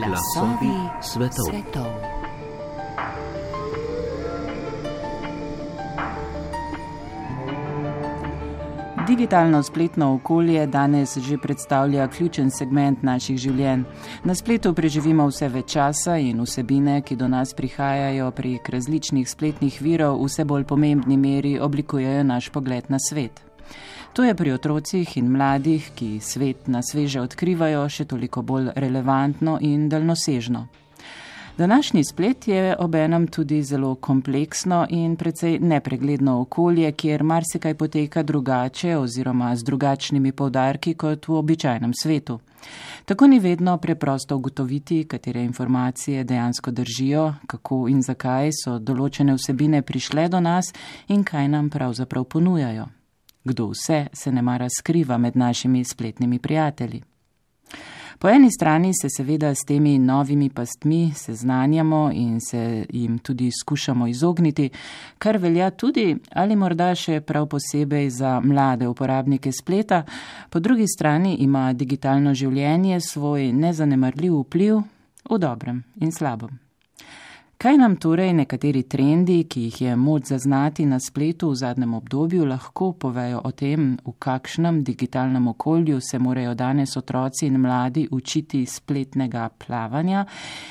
Glasovi svetov. svetov. Digitalno spletno okolje danes že predstavlja ključen segment naših življenj. Na spletu preživimo vse več časa in vsebine, ki do nas prihajajo prek različnih spletnih virov, vse bolj pomembni meri oblikujejo naš pogled na svet. To je pri otrocih in mladih, ki svet na sveže odkrivajo, še toliko bolj relevantno in daljnosežno. Današnji splet je obenem tudi zelo kompleksno in precej nepregledno okolje, kjer marsikaj poteka drugače oziroma z drugačnimi povdarki kot v običajnem svetu. Tako ni vedno preprosto ugotoviti, katere informacije dejansko držijo, kako in zakaj so določene vsebine prišle do nas in kaj nam pravzaprav ponujajo kdo vse se ne mara skriva med našimi spletnimi prijatelji. Po eni strani se seveda s temi novimi pastmi seznanjamo in se jim tudi skušamo izogniti, kar velja tudi ali morda še prav posebej za mlade uporabnike spleta, po drugi strani ima digitalno življenje svoj nezanemrljiv vpliv v dobrem in slabem. Kaj nam torej nekateri trendi, ki jih je moč zaznati na spletu v zadnjem obdobju, lahko povejo o tem, v kakšnem digitalnem okolju se morajo danes otroci in mladi učiti spletnega plavanja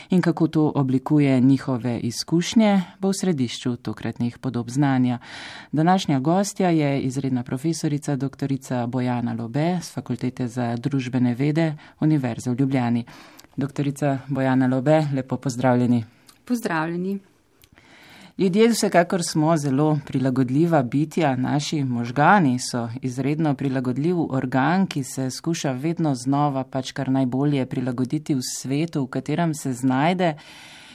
in kako to oblikuje njihove izkušnje, bo v središču tokratnih podob znanja. Današnja gostja je izredna profesorica dr. Bojana Lobe z Fakultete za družbene vede Univerze v Ljubljani. Doktorica Bojana Lobe, lepo pozdravljeni. Pozdravljeni. Ljudje vsekakor smo zelo prilagodljiva bitja, naši možgani so izredno prilagodljiv organ, ki se skuša vedno znova pač kar najbolje prilagoditi v svetu, v katerem se znajde.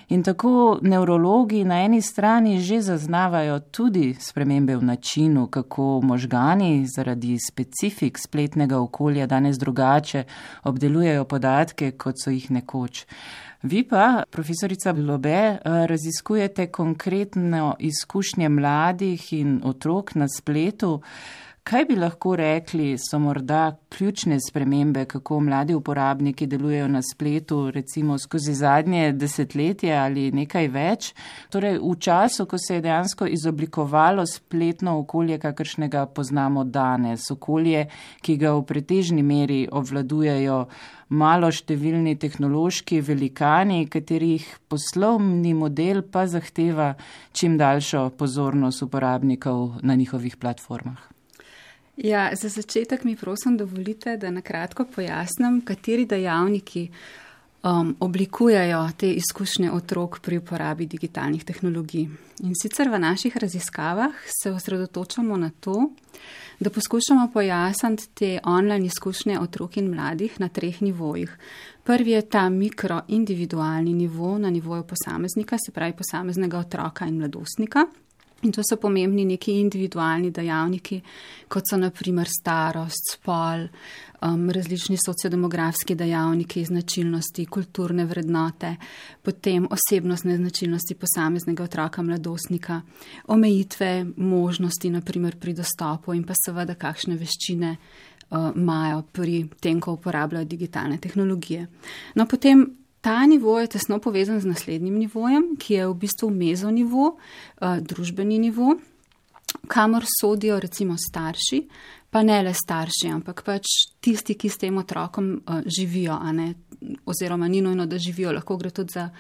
In tako nevrologi na eni strani že zaznavajo tudi spremembe v načinu, kako možgani zaradi specifik spletnega okolja danes drugače obdelujejo podatke, kot so jih nekoč. Vi pa, profesorica Lobe, raziskujete konkretno izkušnje mladih in otrok na spletu. Kaj bi lahko rekli, so morda ključne spremembe, kako mladi uporabniki delujejo na spletu, recimo skozi zadnje desetletje ali nekaj več? Torej, v času, ko se je dejansko izoblikovalo spletno okolje, kakršnega poznamo danes, okolje, ki ga v pretežni meri obvladujejo malo številni tehnološki velikani, katerih poslovni model pa zahteva čim daljšo pozornost uporabnikov na njihovih platformah. Ja, za začetek mi prosim dovolite, da na kratko pojasnim, kateri dejavniki um, oblikujejo te izkušnje otrok pri uporabi digitalnih tehnologij. In sicer v naših raziskavah se osredotočamo na to, da poskušamo pojasniti te online izkušnje otrok in mladih na treh nivojih. Prvi je ta mikroindividualni nivo na nivoju posameznika, se pravi posameznega otroka in mladostnika. In to so pomembni neki individualni dejavniki, kot so naprimer starost, spol, um, različni sociodemografski dejavniki, značilnosti, kulturne vrednote, potem osebnostne značilnosti posameznega otroka, mladostnika, omejitve možnosti, naprimer pri dostopu in pa seveda kakšne veščine uh, imajo pri tem, ko uporabljajo digitalne tehnologije. No, potem Ta nivo je tesno povezan z naslednjim nivojem, ki je v bistvu mezonivo, uh, družbeni nivo, kamor sodijo recimo starši, pa ne le starši, ampak pač tisti, ki s tem otrokom uh, živijo, oziroma ni nujno, da živijo, lahko gre tudi za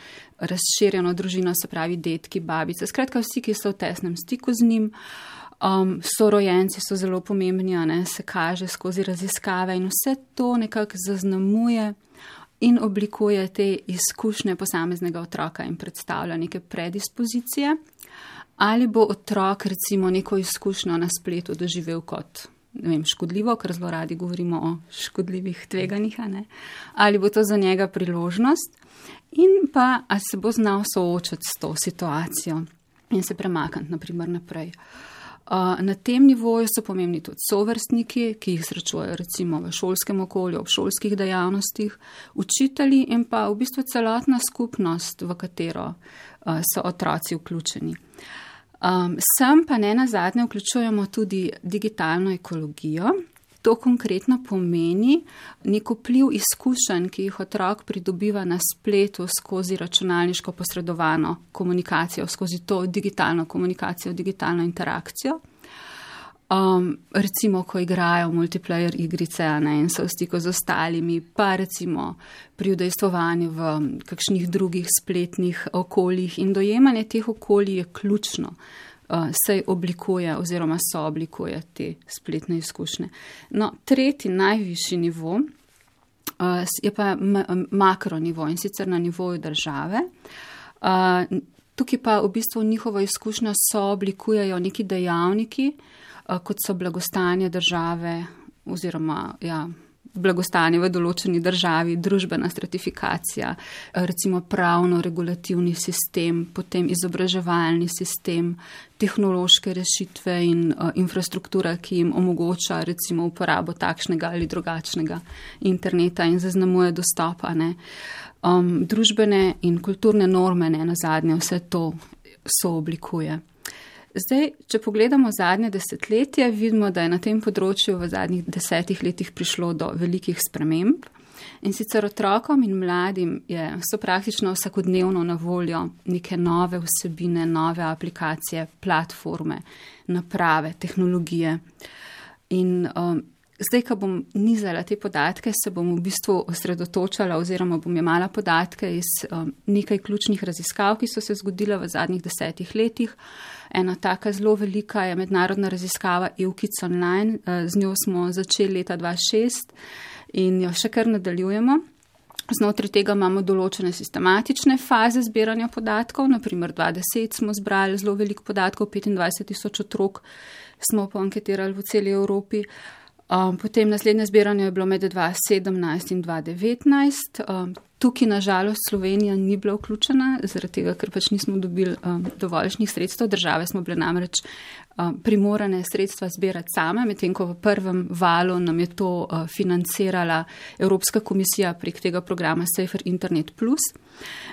razširjeno družino, se pravi detki, babice, skratka vsi, ki so v tesnem stiku z njim. Um, sorojenci so zelo pomembni, ne, se kaže skozi raziskave in vse to nekako zaznamuje in oblikuje te izkušnje posameznega otroka in predstavlja neke predispozicije, ali bo otrok recimo neko izkušnjo na spletu doživel kot vem, škodljivo, ker zelo radi govorimo o škodljivih tveganjih, ali bo to za njega priložnost in pa ali se bo znal soočati s to situacijo in se premakniti naprimer naprej. Na tem nivoju so pomembni tudi sovrstniki, ki jih srečujejo recimo v šolskem okolju, v šolskih dejavnostih, učitelji in pa v bistvu celotna skupnost, v katero so otroci vključeni. Sem pa ne na zadnje vključujemo tudi digitalno ekologijo To konkretno pomeni nek vpliv izkušenj, ki jih otrok pridobiva na spletu skozi računalniško posredovano komunikacijo, skozi to digitalno komunikacijo, digitalno interakcijo. Um, recimo, ko igrajo multiplayer igrice ne, in so v stiku z ostalimi, pa recimo pri udejstvovanju v kakšnih drugih spletnih okoljih in dojemanje teh okolij je ključno. Uh, se oblikuje oziroma so oblikuje te spletne izkušnje. No, tretji najvišji nivo uh, je pa makro nivo in sicer na nivoju države. Uh, tukaj pa v bistvu njihovo izkušnjo so oblikujejo neki dejavniki, kot so blagostanje države oziroma ja, blagostanje v določeni državi, družbena stratifikacija, recimo pravno-regulativni sistem, potem izobraževalni sistem, tehnološke rešitve in uh, infrastruktura, ki jim omogoča recimo uporabo takšnega ali drugačnega interneta in zaznamuje dostopa. Um, družbene in kulturne norme, ne na zadnje, vse to so oblikuje. Zdaj, če pogledamo zadnje desetletje, vidimo, da je na tem področju v zadnjih desetih letih prišlo do velikih sprememb. In sicer otrokom in mladim je, so praktično vsakodnevno na voljo neke nove vsebine, nove aplikacije, platforme, naprave, tehnologije. In um, zdaj, ko bom nizala te podatke, se bom v bistvu osredotočala oziroma bom imala podatke iz um, nekaj ključnih raziskav, ki so se zgodile v zadnjih desetih letih. Ena taka zelo velika je mednarodna raziskava EUKIC Online, eh, z njo smo začeli leta 2006 in jo še kar nadaljujemo. Znotraj tega imamo določene sistematične faze zbiranja podatkov, naprimer 2010 smo zbrali zelo veliko podatkov, 25 tisoč otrok smo poanketirali v celi Evropi. Um, potem naslednje zbiranje je bilo med 2017 in 2019. Um, tukaj, nažalost, Slovenija ni bila vključena, zaradi tega, ker pač nismo dobili um, dovoljšnih sredstev. Države smo bile namreč um, primorane sredstva zbirati same, medtem ko v prvem valu nam je to uh, financirala Evropska komisija prek tega programa Safer Internet Plus.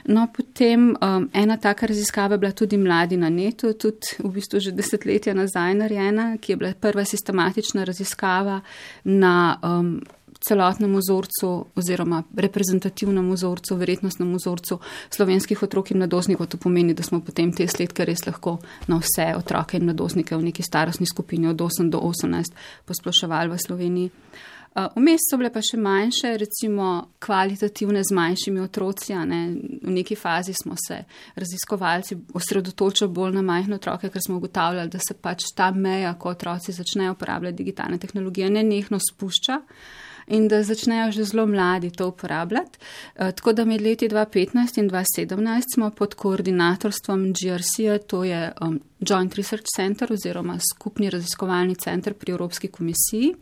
No, potem um, ena taka raziskava je bila tudi Mladi na netu, tudi v bistvu že desetletja nazaj narejena, ki je bila prva sistematična raziskava na um, celotnem vzorcu oziroma reprezentativnem vzorcu, verjetnostnem vzorcu slovenskih otrok in mladostnikov. To pomeni, da smo potem te sledke res lahko na vse otroke in mladostnike v neki starostni skupini od 8 do 18 posploševali v Sloveniji. Uh, vmes so bile pa še manjše, recimo kvalitativne z manjšimi otroci. Ne? V neki fazi smo se raziskovalci osredotočili bolj na majhne otroke, ker smo ugotavljali, da se pač ta meja, ko otroci začnejo uporabljati digitalne tehnologije, ne nehno spušča in da začnejo že zelo mladi to uporabljati. Uh, tako da med leti 2015 in 2017 smo pod koordinatorstvom GRC, to je um, Joint Research Center oziroma skupni raziskovalni center pri Evropski komisiji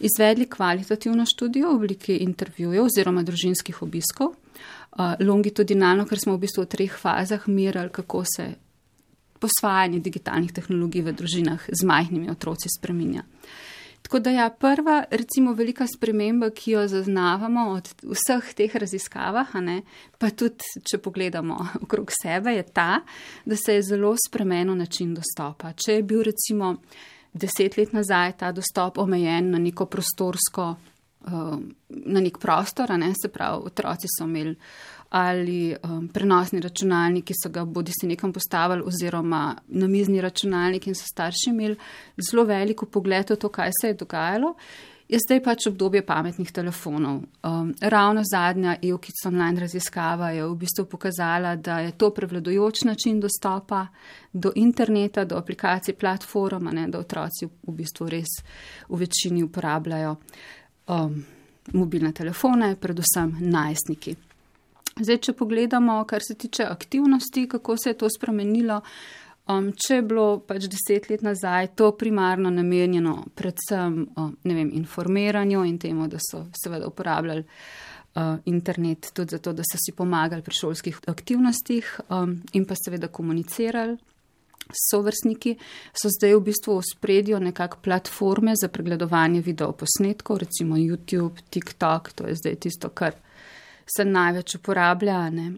izvedli kvalitativno študijo v obliki intervjujev oziroma družinskih obiskov, longitudinalno, ker smo v bistvu v treh fazah merali, kako se posvajanje digitalnih tehnologij v družinah z majhnimi otroci spreminja. Tako da ja, prva, recimo, velika sprememba, ki jo zaznavamo od vseh teh raziskavah, ne, pa tudi, če pogledamo okrog sebe, je ta, da se je zelo spremenil način dostopa. Če je bil recimo deset let nazaj ta dostop omejen na neko prostorsko, uh, na nek prostor, ne? se pravi, otroci so imeli ali um, prenosni računalnik, ki so ga bodi si nekam postavili, oziroma namizni računalnik in so starši imeli zelo veliko pogled v to, kaj se je dogajalo je zdaj pač obdobje pametnih telefonov. Um, ravno zadnja EUKIC online raziskava je v bistvu pokazala, da je to prevladojoč način dostopa do interneta, do aplikacij, platforma, ne, da otroci v bistvu res v večini uporabljajo um, mobilne telefone, predvsem najstniki. Zdaj, če pogledamo, kar se tiče aktivnosti, kako se je to spremenilo. Um, če je bilo pač deset let nazaj to primarno namenjeno predvsem um, vem, informiranju in temu, da so seveda uporabljali uh, internet tudi zato, da so si pomagali pri šolskih aktivnostih um, in pa seveda komunicirali. Sovrstniki so zdaj v bistvu v spredju nekak platforme za pregledovanje videoposnetkov, recimo YouTube, TikTok, to je zdaj tisto, kar se največ uporablja. Ne?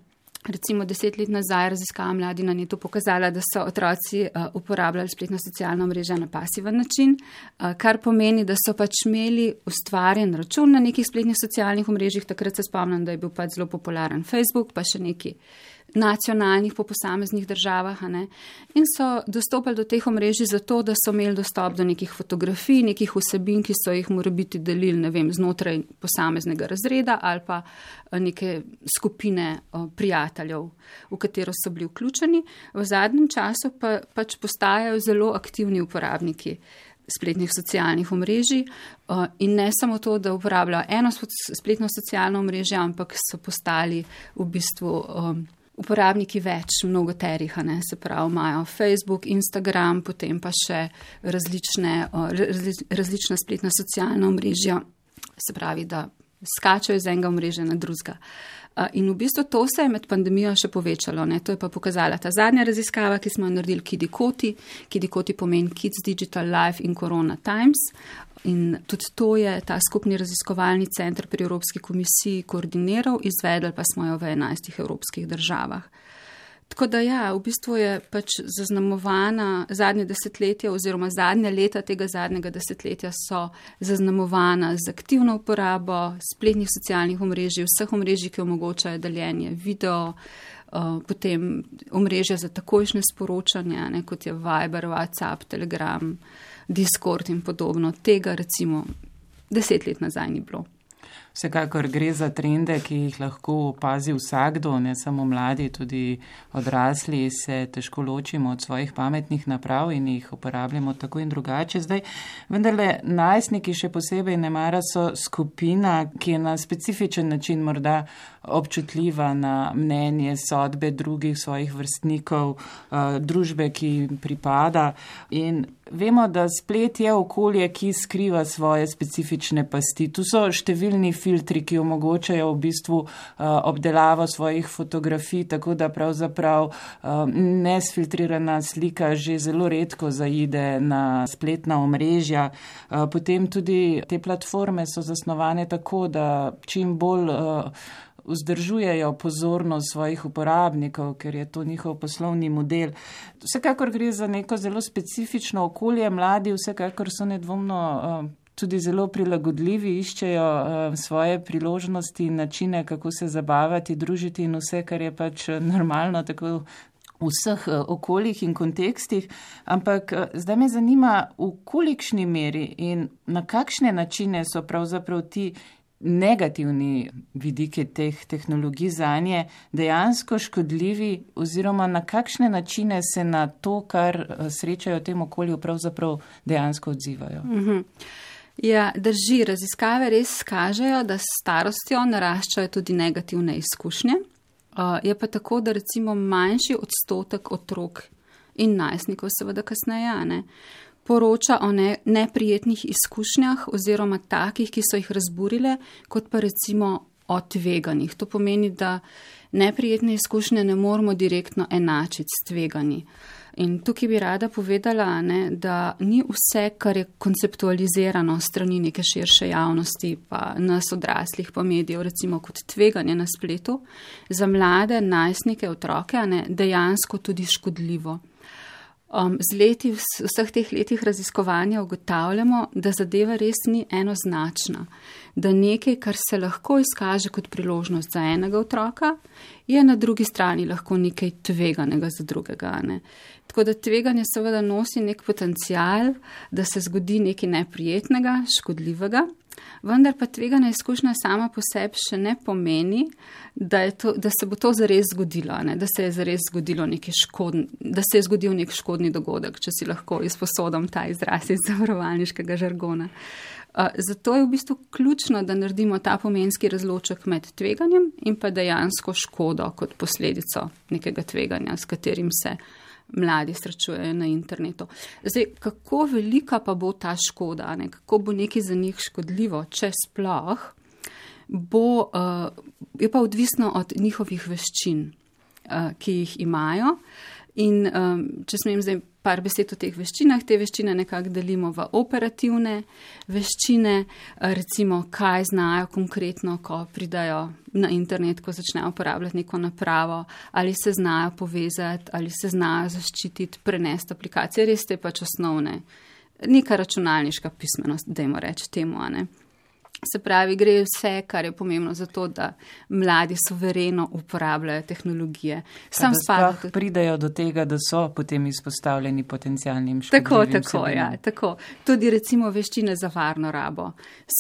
recimo deset let nazaj raziskava mladi na netu pokazala, da so otroci uh, uporabljali spletno socialno mrežo na pasiven način, uh, kar pomeni, da so pač imeli ustvarjen račun na nekih spletnih socialnih mrežjih. Takrat se spomnim, da je bil pač zelo popularen Facebook, pa še neki nacionalnih po posameznih državah in so dostopali do teh omrežij zato, da so imeli dostop do nekih fotografij, nekih vsebin, ki so jih mora biti delili, ne vem, znotraj posameznega razreda ali pa eh, neke skupine eh, prijateljev, v katero so bili vključeni. V zadnjem času pa pač postajajo zelo aktivni uporabniki spletnih socialnih omrežij eh, in ne samo to, da uporabljajo eno spletno socialno omrežje, ampak so postali v bistvu uporabniki več, mnogo terih, se pravi, imajo Facebook, Instagram, potem pa še različne, različna spletna socialna omrežja, se pravi, da skačajo iz enega omrežja na drugega. In v bistvu to se je med pandemijo še povečalo. Ne? To je pa pokazala ta zadnja raziskava, ki smo jo naredili Kidikoti. Kidikoti pomeni Kids Digital Life in Corona Times. In tudi to je ta skupni raziskovalni center pri Evropski komisiji koordiniral, izvedli pa smo jo v 11 evropskih državah. Tako da ja, v bistvu je pač zaznamovana zadnje desetletje oziroma zadnje leta tega zadnjega desetletja so zaznamovana z aktivno uporabo spletnih socialnih omrežij, vseh omrežij, ki omogočajo deljenje video, uh, potem omrežja za takojšnje sporočanje, ne, kot je Viber, WhatsApp, Telegram. Discord in podobno. Tega recimo deset let nazaj ni bilo. Vsekakor gre za trende, ki jih lahko opazi vsakdo, ne samo mladi, tudi odrasli, se težko ločimo od svojih pametnih naprav in jih uporabljamo tako in drugače. Zdaj, vendarle, najstniki še posebej ne mara so skupina, ki je na specifičen način morda občutljiva na mnenje, sodbe drugih svojih vrstnikov, eh, družbe, ki pripada. In vemo, da splet je okolje, ki skriva svoje specifične pasti. Tu so številni filtri, ki omogočajo v bistvu eh, obdelavo svojih fotografij, tako da pravzaprav eh, nesfiltrirana slika že zelo redko zaide na spletna omrežja. Potem tudi te platforme so zasnovane tako, da čim bolj vzdržujejo pozornost svojih uporabnikov, ker je to njihov poslovni model. Vsekakor gre za neko zelo specifično okolje, mladi vsekakor so nedvomno eh, tudi zelo prilagodljivi, iščejo eh, svoje priložnosti in načine, kako se zabavati, družiti in vse, kar je pač normalno. Tako, v vseh eh, okoljih in kontekstih, ampak zdaj me zanima, v kolikšni meri in na kakšne načine so pravzaprav ti negativni vidiki teh tehnologij za nje dejansko škodljivi oziroma na kakšne načine se na to, kar eh, srečajo v tem okolju, pravzaprav dejansko odzivajo. Mhm. Ja, drži, raziskave res kažejo, da s starostjo naraščajo tudi negativne izkušnje. Uh, je pa tako, da recimo manjši odstotek otrok in najstnikov, seveda kasneje, ne, poroča o ne, neprijetnih izkušnjah oziroma takih, ki so jih razburile, kot pa recimo o tveganjih. To pomeni, da neprijetne izkušnje ne moramo direktno enačiti s tveganji. In tukaj bi rada povedala, ne, da ni vse, kar je konceptualizirano strani neke širše javnosti, pa nas odraslih, pa medijev, recimo kot tveganje na spletu, za mlade, najstnike, otroke, ne, dejansko tudi škodljivo. Um, z leti, v vseh teh letih raziskovanja ugotavljamo, da zadeva res ni enoznačna, da nekaj, kar se lahko izkaže kot priložnost za enega otroka, je na drugi strani lahko nekaj tveganega za drugega. Ne? Tako da tveganje seveda nosi nek potencial, da se zgodi nekaj neprijetnega, škodljivega, vendar pa tvegana izkušnja sama po sebi še ne pomeni, da, to, da se bo to zares zgodilo, ne? da se je zares zgodilo nekaj škodn, da se je zgodil nek škodni dogodek, če si lahko izposodom ta izraz iz zavarovalniškega žargona. Zato je v bistvu ključno, da naredimo ta pomenski razloček med tveganjem in pa dejansko škodo kot posledico nekega tveganja, s katerim se mladi srečujejo na internetu. Zdaj, kako velika pa bo ta škoda, ne? kako bo nekaj za njih škodljivo, če sploh, bo, uh, je pa odvisno od njihovih veščin, uh, ki jih imajo. In um, če smem zdaj par besed o teh veščinah. Te veščine nekako delimo v operativne veščine, recimo, kaj znajo konkretno, ko pridajo na internet, ko začnejo uporabljati neko napravo, ali se znajo povezati, ali se znajo zaščititi, prenesti aplikacije, res te pač osnovne. Neka računalniška pismenost, dajmo reči temu, a ne. Se pravi, gre vse, kar je pomembno za to, da mladi suvereno uporabljajo tehnologije. Sam spadajo. Pridejo do tega, da so potem izpostavljeni potencijalnim škodljivim. Tako, tako, ja, tako. Tudi recimo veščine za varno rabo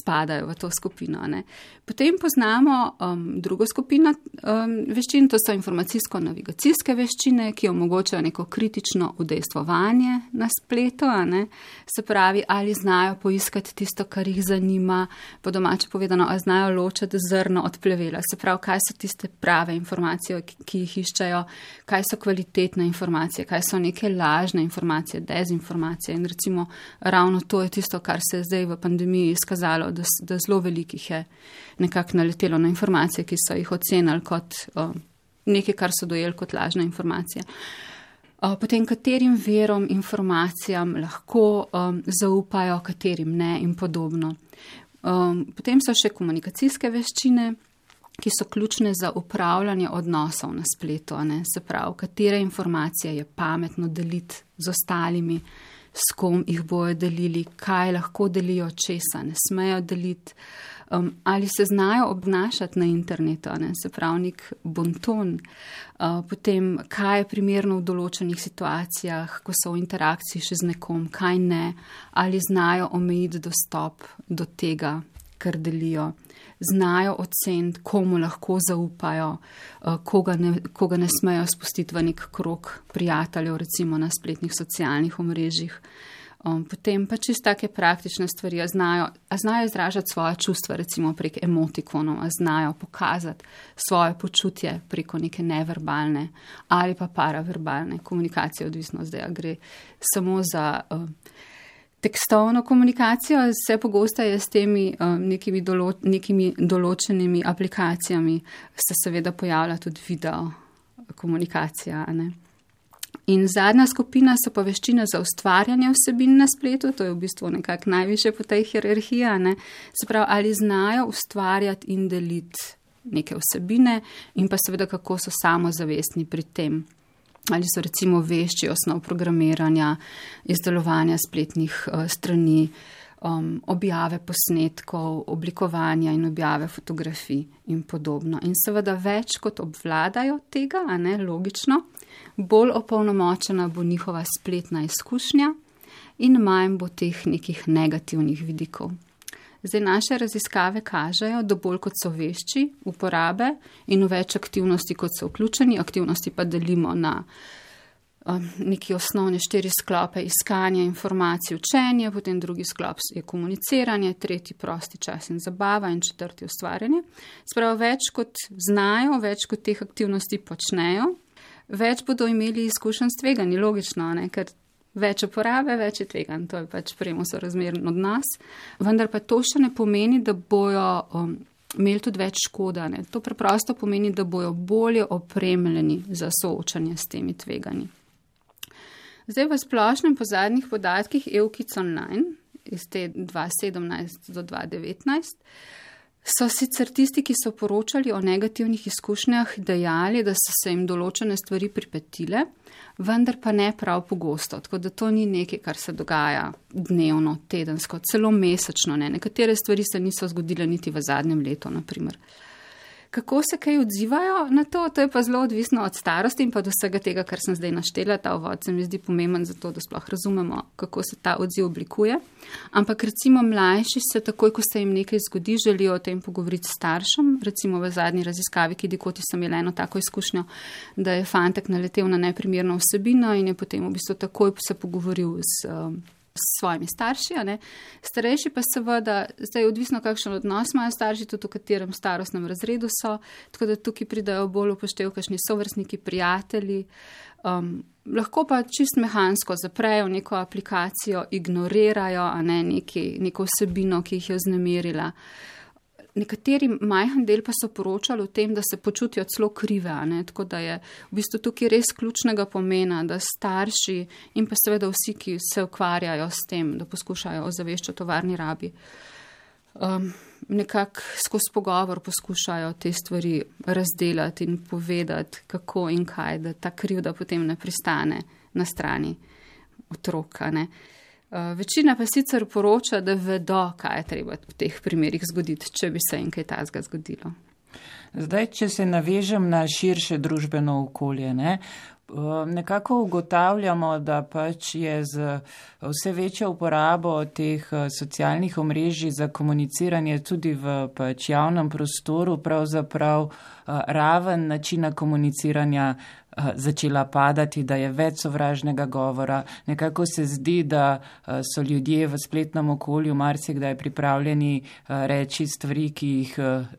spadajo v to skupino. Ne. Potem poznamo um, drugo skupino um, veščin, to so informacijsko-navigacijske veščine, ki omogočajo neko kritično udejstvovanje na spletu. Se pravi, ali znajo poiskati tisto, kar jih zanima po domače povedano, a znajo ločiti zrno od plevela. Se pravi, kaj so tiste prave informacije, ki jih iščejo, kaj so kvalitetne informacije, kaj so neke lažne informacije, dezinformacije. In recimo ravno to je tisto, kar se je zdaj v pandemiji izkazalo, da, da zelo velikih je nekako naletelo na informacije, ki so jih ocenili kot o, nekaj, kar so dojeli kot lažne informacije. Potem, katerim verom informacijam lahko um, zaupajo, katerim ne, in podobno. Um, potem so še komunikacijske veščine, ki so ključne za upravljanje odnosov na spletu, se pravi, katere informacije je pametno deliti z ostalimi, s kom jih bojo delili, kaj lahko delijo, česa ne smejo deliti um, ali se znajo obnašati na internetu, ne? se pravi, nek bonton, uh, potem kaj je primerno v določenih situacijah, ko so v interakciji še z nekom, kaj ne, ali znajo omejiti dostop do tega, kar delijo. Znajo oceniti, komu lahko zaupajo, uh, koga ne, koga ne smejo spustiti v nek krok prijateljev, recimo na spletnih socialnih omrežjih. Um, potem pa čisto take praktične stvari, a znajo, a znajo izražati svoje čustva, recimo prek emotikonov, a znajo pokazati svoje počutje preko neke neverbalne ali pa paraverbalne komunikacije, odvisno zdaj, a gre samo za uh, tekstovno komunikacijo, vse pogosteje s temi um, nekimi, dolo, nekimi določenimi aplikacijami se seveda pojavlja tudi video komunikacija. In zadnja skupina so pa veščine za ustvarjanje vsebin na spletu, to je v bistvu nekako najviše po tej hierarhiji, ne? se pravi, ali znajo ustvarjati in deliti neke vsebine in pa seveda, kako so samozavestni pri tem. Ali so recimo vešči osnov programiranja, izdelovanja spletnih uh, strani, um, objave posnetkov, oblikovanja in objave fotografij in podobno. In seveda več kot obvladajo tega, a ne logično, bolj opolnomočena bo njihova spletna izkušnja in manj bo teh nekih negativnih vidikov. Zdaj naše raziskave kažejo, da bolj kot so vešči uporabe in v več aktivnosti kot so vključeni, aktivnosti pa delimo na um, neki osnovne štiri sklope iskanja informacij, učenje, potem drugi sklop je komuniciranje, tretji prosti čas in zabava in četrti ustvarjanje. Spravo več kot znajo, več kot teh aktivnosti počnejo, več bodo imeli izkušenj s tveganji, logično, ne? ker več uporabe, več je tvegan, to je pač premo so razmeren od nas. Vendar pa to še ne pomeni, da bojo um, imeli tudi več škoda. Ne? To preprosto pomeni, da bojo bolje opremljeni za soočanje s temi tveganji. Zdaj v splošnem po zadnjih podatkih EUKIC Online iz te 2017 do 2019 So sicer tisti, ki so poročali o negativnih izkušnjah, dejali, da so se jim določene stvari pripetile, vendar pa ne prav pogosto. Tako da to ni nekaj, kar se dogaja dnevno, tedensko, celo mesečno. Ne. Nekatere stvari se niso zgodile niti v zadnjem letu, naprimer. Kako se kaj odzivajo na to, to je pa zelo odvisno od starosti in pa od vsega tega, kar sem zdaj naštela. Ta uvod se mi zdi pomemben za to, da sploh razumemo, kako se ta odziv oblikuje. Ampak recimo mlajši se takoj, ko se jim nekaj zgodi, želijo o tem pogovoriti s staršem. Recimo v zadnji raziskavi, ki dikoti sem imela eno tako izkušnjo, da je fantek naletel na neprimerno vsebino in je potem v bistvu takoj se pogovoril z. Um, s svojimi starši, starejši pa seveda, zdaj je odvisno, kakšen odnos imajo starši, tudi v katerem starostnem razredu so, tako da tukaj pridajo bolj upoštev, kakšni sovrstniki, prijatelji. Um, lahko pa čist mehansko zaprejo neko aplikacijo, ignorirajo ne, neki, neko vsebino, ki jih je znemirila. Nekateri majhen del pa so poročali o tem, da se počutijo celo krive. Tako da je v bistvu tukaj res ključnega pomena, da starši in pa seveda vsi, ki se ukvarjajo s tem, da poskušajo ozaveščati o varni rabi. Um, nekako skozi pogovor poskušajo te stvari razdelati in povedati, kako in kaj, da ta krivda potem ne pristane na strani otroka. Ne. Uh, večina pa sicer poroča, da vedo, kaj je treba v teh primerih zgoditi, če bi se jim kaj tazga zgodilo. Zdaj, če se navežem na širše družbeno okolje, ne, Ehm, nekako ugotavljamo, da pač je z vse večjo uporabo teh eh, socialnih omrežij za komuniciranje tudi v pač javnem prostoru pravzaprav eh, raven načina komuniciranja Eh, začela padati, da je več sovražnega govora. Nekako se zdi, da eh, so ljudje v spletnem okolju marsikdaj pripravljeni eh, reči stvari, ki jih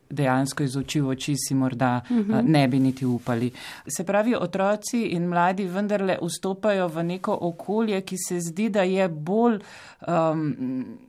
dejansko iz oči v oči si morda mhm. ne bi niti upali. Se pravi, otroci in mladi vendarle vstopajo v neko okolje, ki se zdi, da je bolj. Um,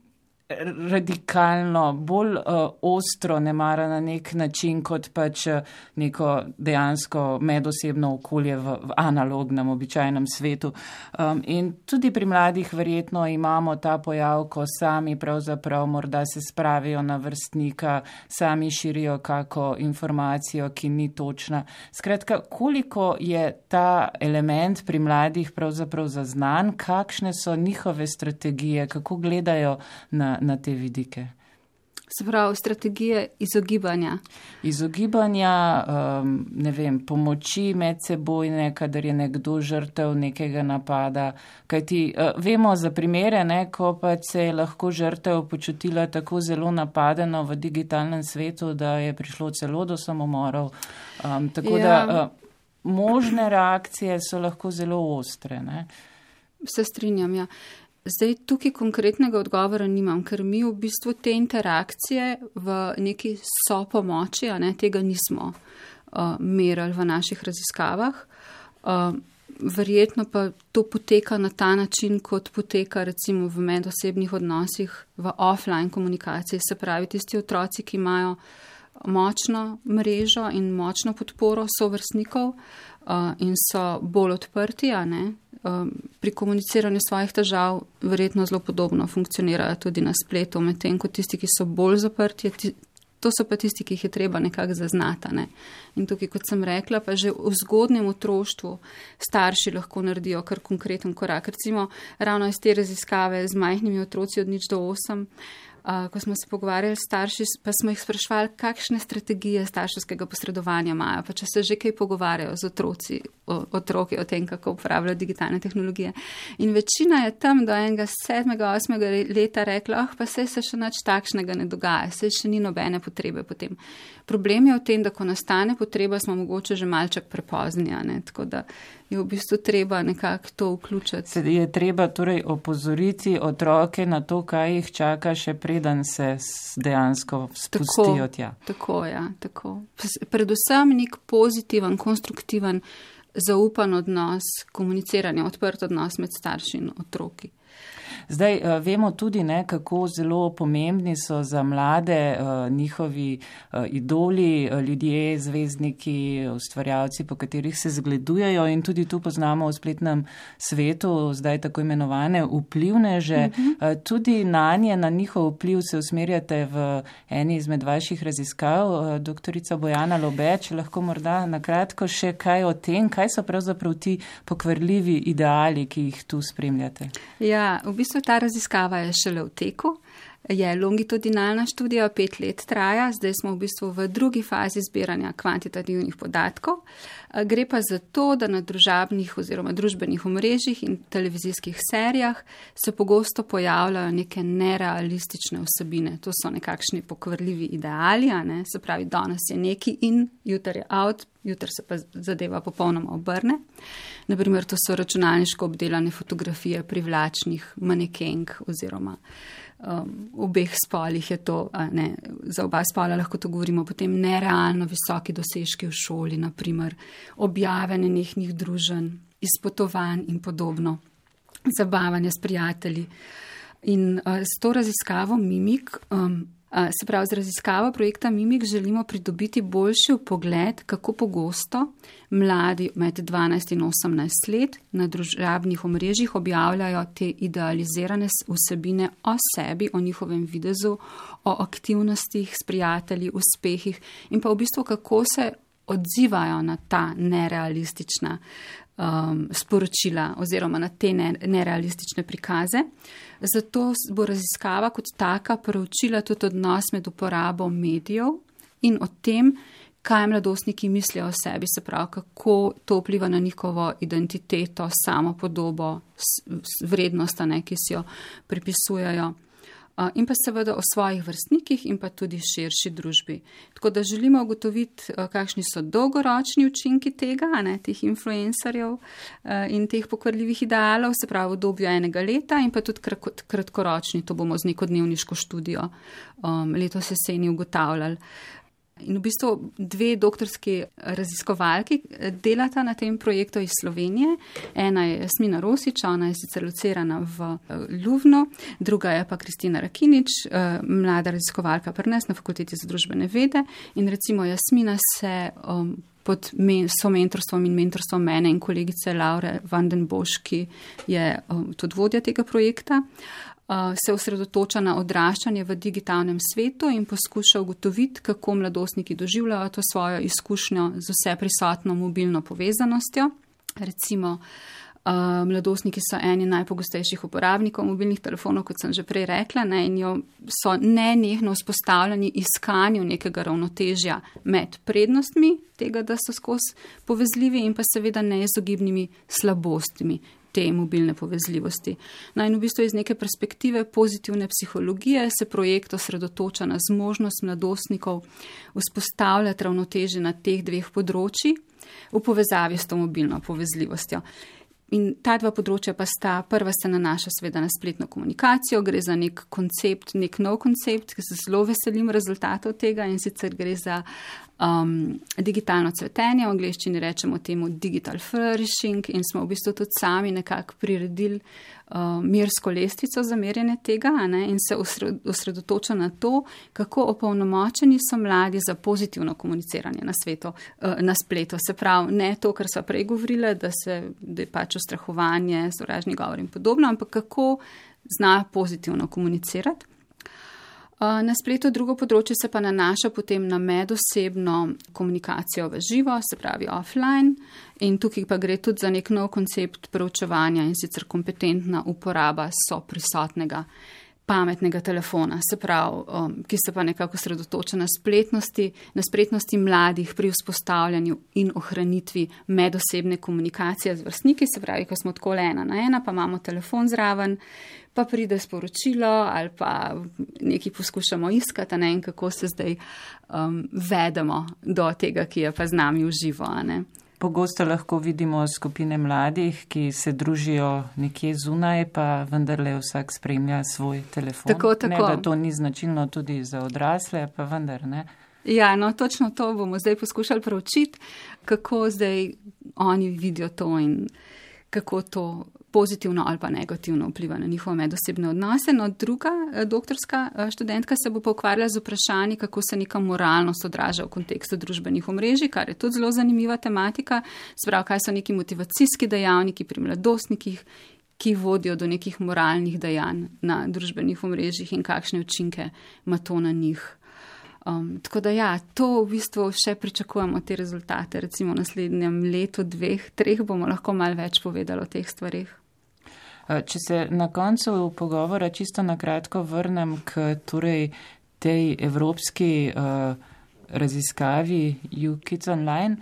radikalno, bolj uh, ostro, ne mara na nek način, kot pač uh, neko dejansko medosebno okolje v, v analognem, običajnem svetu. Um, in tudi pri mladih verjetno imamo ta pojav, ko sami pravzaprav morda se spravijo na vrstnika, sami širijo kako informacijo, ki ni točna. Skratka, koliko je ta element pri mladih pravzaprav zaznan, kakšne so njihove strategije, kako gledajo na na te vidike. Se pravi, strategije izogibanja. Izogibanja, um, ne vem, pomoči medsebojne, kadar je nekdo žrtev nekega napada. Kaj ti uh, vemo za primere, ne, ko pa se je lahko žrtev počutila tako zelo napadeno v digitalnem svetu, da je prišlo celo do samomorov. Um, tako ja. da uh, možne reakcije so lahko zelo ostre. Ne. Se strinjam, ja. Zdaj tukaj konkretnega odgovora nimam, ker mi v bistvu te interakcije v neki so pomoči, a ne tega nismo uh, merali v naših raziskavah. Uh, verjetno pa to poteka na ta način, kot poteka recimo v medosebnih odnosih, v offline komunikaciji, se pravi tisti otroci, ki imajo močno mrežo in močno podporo sovrstnikov uh, in so bolj odprti, a ne, pri komuniciranju svojih težav verjetno zelo podobno funkcionirajo tudi na spletu, medtem ko tisti, ki so bolj zaprti, to so pa tisti, ki jih je treba nekako zaznati. Ne. In tukaj, kot sem rekla, pa že v zgodnjem otroštvu starši lahko naredijo kar konkreten korak. Recimo ravno iz te raziskave z majhnimi otroci od nič do osem ko smo se pogovarjali s starši, pa smo jih sprašvali, kakšne strategije starševskega posredovanja imajo, pa če se že kaj pogovarjajo z otroci, o, otroki o tem, kako uporabljajo digitalne tehnologije. In večina je tam do enega sedmega, osmega leta rekla, oh, pa se se še nič takšnega ne dogaja, se še ni nobene potrebe potem. Problem je v tem, da ko nastane potreba, smo mogoče že malček prepozni, tako da je v bistvu treba nekako to vključiti. Se je treba torej opozoriti otroke na to, kaj jih čaka, še preden se dejansko spustijo tako, tja. Tako, ja, tako. Predvsem nek pozitiven, konstruktiven, zaupan odnos, komuniciranje, odprt odnos med starši in otroki. Zdaj uh, vemo tudi, ne, kako zelo pomembni so za mlade uh, njihovi uh, idoli, ljudje, zvezdniki, ustvarjalci, po katerih se zgledujejo in tudi tu poznamo v spletnem svetu zdaj tako imenovane vplivneže. Uh -huh. uh, tudi na nje, na njihov vpliv se usmerjate v eni izmed vaših raziskav, doktorica Bojana Lobeč, lahko morda na kratko še kaj o tem, kaj so pravzaprav ti pokvarljivi ideali, ki jih tu spremljate. Ja, v bistvu ta raziskava je šele v teku. Je longitudinalna študija, pet let traja, zdaj smo v bistvu v drugi fazi zbiranja kvantitativnih podatkov. Gre pa za to, da na družabnih oziroma družbenih omrežjih in televizijskih serijah se pogosto pojavljajo neke nerealistične vsebine. To so nekakšni pokvarljivi ideali, ne? se pravi, danes je neki in jutr je out, jutr se pa zadeva popolnoma obrne. Naprimer, to so računalniško obdelane fotografije privlačnih manekenk oziroma um, obeh spolih je to, ne, za oba spola lahko to govorimo, potem nerealno visoki dosežki v šoli, naprimer objave nenehnih družen, izpotovanj in podobno, zabavanje s prijatelji. In uh, s to raziskavo Mimik um, Se pravi, z raziskavo projekta Mimik želimo pridobiti boljši pogled, kako pogosto mladi med 12 in 18 let na družabnih omrežjih objavljajo te idealizirane vsebine o sebi, o njihovem videzu, o aktivnostih s prijatelji, uspehih in pa v bistvu kako se odzivajo na ta nerealistična um, sporočila oziroma na te nerealistične prikaze. Zato bo raziskava kot taka preučila tudi odnos med uporabo medijev in o tem, kaj mladostniki mislijo o sebi, se pravi, kako to vpliva na njihovo identiteto, samo podobo, vrednost, ne, ki si jo pripisujejo in pa seveda o svojih vrstnikih in pa tudi širši družbi. Tako da želimo ugotoviti, kakšni so dolgoročni učinki tega, ne, teh influencerjev in teh pokvarljivih idealov, se pravi v dobju enega leta in pa tudi kratkoročni, to bomo z neko dnevniško študijo um, letos jeseni ugotavljali. In v bistvu dve doktorski raziskovalki delata na tem projektu iz Slovenije. Ena je Jasmina Rosič, ona je sicer locirana v Ljubno, druga je pa Kristina Rakinič, eh, mlada raziskovalka pri nas na Fakulteti za družbene vede. In recimo Jasmina se um, pod men, so mentorstvom in mentorstvom mene in kolegice Laure Vandenboš, ki je um, tudi vodja tega projekta. Uh, se osredotoča na odraščanje v digitalnem svetu in poskuša ugotoviti, kako mladostniki doživljajo to svojo izkušnjo z vse prisotno mobilno povezanostjo. Recimo, mladostniki so eni najpogostejših uporabnikov mobilnih telefonov, kot sem že prej rekla, ne, in so nenehno vzpostavljeni iskanju nekega ravnotežja med prednostmi tega, da so skozi povezljivi in pa seveda neizogibnimi slabostmi, te mobilne povezljivosti. No in v bistvu iz neke perspektive pozitivne psihologije se projekt osredotoča na zmožnost mladostnikov vzpostavljati ravnoteže na teh dveh področji v povezavi s to mobilno povezljivostjo. In ta dva področja pa sta, prva se nanaša seveda na spletno komunikacijo, gre za nek koncept, nek nov koncept, ki se zelo veselim rezultatov tega in sicer gre za um, digitalno cvetenje, v angleščini rečemo temu digital flourishing in smo v bistvu tudi sami nekako priredili uh, mirsko lestvico za merjenje tega ne, in se osredotoča na to, kako opolnomočeni so mladi za pozitivno komuniciranje na svetu, uh, na spletu. Se pravi, ne to, kar so prej govorile, da, se, da je pač ustrahovanje, sovražni govor in podobno, ampak kako zna pozitivno komunicirati. Na spletu drugo področje se pa nanaša potem na medosebno komunikacijo v živo, se pravi offline, in tukaj pa gre tudi za nek nov koncept preučevanja in sicer kompetentna uporaba so prisotnega pametnega telefona, se pravi, um, ki se pa nekako sredotoča na spletnosti, na spretnosti mladih pri vzpostavljanju in ohranitvi medosebne komunikacije z vrstniki, se pravi, ko smo tako ena na ena, pa imamo telefon zraven, pa pride sporočilo ali pa nekaj poskušamo iskati, ne vem, kako se zdaj um, vedemo do tega, ki je pa z nami v živo. Pogosto lahko vidimo skupine mladih, ki se družijo nekje zunaj, pa vendarle vsak spremlja svoj telefon. Tako, tako. Ne, da to ni značilno tudi za odrasle, pa vendar ne. Ja, no, točno to bomo zdaj poskušali preučiti, kako zdaj oni vidijo to in kako to pozitivno ali pa negativno vpliva na njihove medosebne odnose. No, druga eh, doktorska eh, študentka se bo pa ukvarjala z vprašanji, kako se neka moralnost odraža v kontekstu družbenih omrežij, kar je tudi zelo zanimiva tematika. Sprav, kaj so neki motivacijski dejavniki pri mladostnikih, ki vodijo do nekih moralnih dejanj na družbenih omrežjih in kakšne učinke ima to na njih. Um, tako da ja, to v bistvu še pričakujemo te rezultate. Recimo v naslednjem letu, dveh, treh bomo lahko mal več povedali o teh stvarih. Eh, če se na koncu pogovora čisto na kratko vrnem k torej, tej evropski uh, raziskavi UKIT Online,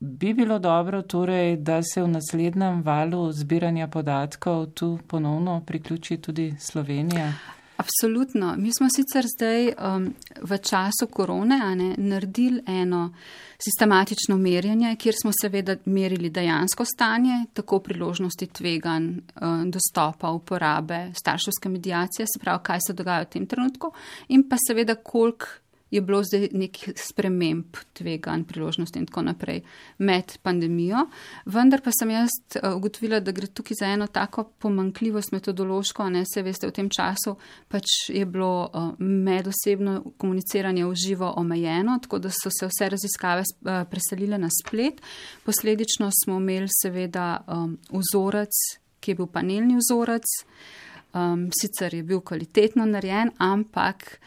bi bilo dobro torej, da se v naslednjem valu zbiranja podatkov tu ponovno priključi tudi Slovenija. Absolutno. Mi smo sicer zdaj um, v času korone ne, naredili eno sistematično merjenje, kjer smo seveda merili dejansko stanje, tako priložnosti tvegan, um, dostopa, uporabe, starševske medijacije, se pravi, kaj se dogaja v tem trenutku in pa seveda, koliko je bilo zdaj nekih sprememb, tveganj, priložnosti in tako naprej med pandemijo. Vendar pa sem jaz eh, ugotovila, da gre tukaj za eno tako pomankljivost metodološko, ne se veste, v tem času pač je bilo eh, medosebno komuniciranje v živo omejeno, tako da so se vse raziskave eh, preselile na splet. Posledično smo imeli seveda vzorec, ki je bil panelni vzorec. Um, sicer je bil kvalitetno narejen, ampak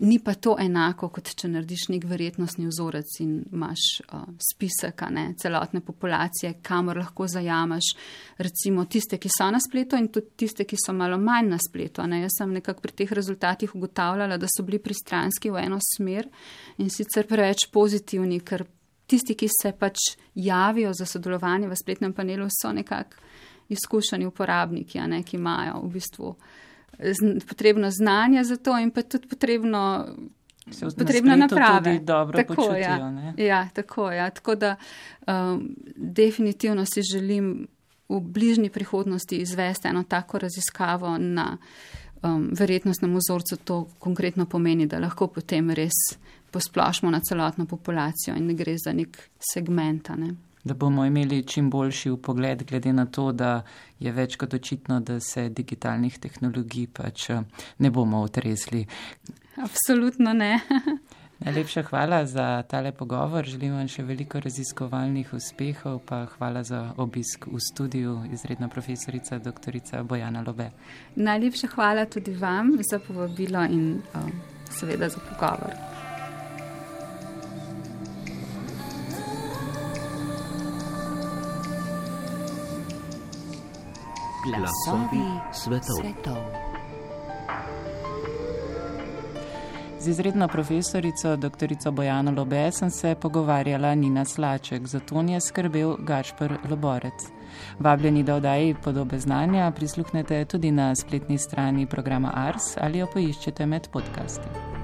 Ni pa to enako, kot če narediš nek verjetnostni vzorec in imaš uh, spisek ne, celotne populacije, kamor lahko zajamaš recimo tiste, ki so na spletu in tudi tiste, ki so malo manj na spletu. Ne. Jaz sem nekako pri teh rezultatih ugotavljala, da so bili pristranski v eno smer in sicer preveč pozitivni, ker tisti, ki se pač javijo za sodelovanje v spletnem panelu, so nekako izkušeni uporabniki, ne, ki imajo v bistvu potrebno znanje za to in pa tudi potrebno. Potrebna naprava. Tako, ja. ja, tako, ja. tako da um, definitivno si želim v bližnji prihodnosti izvesti eno tako raziskavo na um, verjetnostnem vzorcu. To konkretno pomeni, da lahko potem res posplošimo na celotno populacijo in ne gre za nek segment. Ne da bomo imeli čim boljši upogled, glede na to, da je več kot očitno, da se digitalnih tehnologij pač eh, ne bomo otresli. Absolutno ne. Najlepša hvala za tale pogovor. Želim vam še veliko raziskovalnih uspehov, pa hvala za obisk v studiu, izredna profesorica dr. Bojana Lobe. Najlepša hvala tudi vam za povabilo in um, seveda za pogovor. Glasovi svetov. svetov. Z izredno profesorico dr. Bojano Lobe sem se pogovarjala Nina Slaček, zato je skrbel Gašpr Loborec. Vabljeni, da oddaji podobe znanja prisluhnete tudi na spletni strani programa Ars ali jo poiščete med podcasti.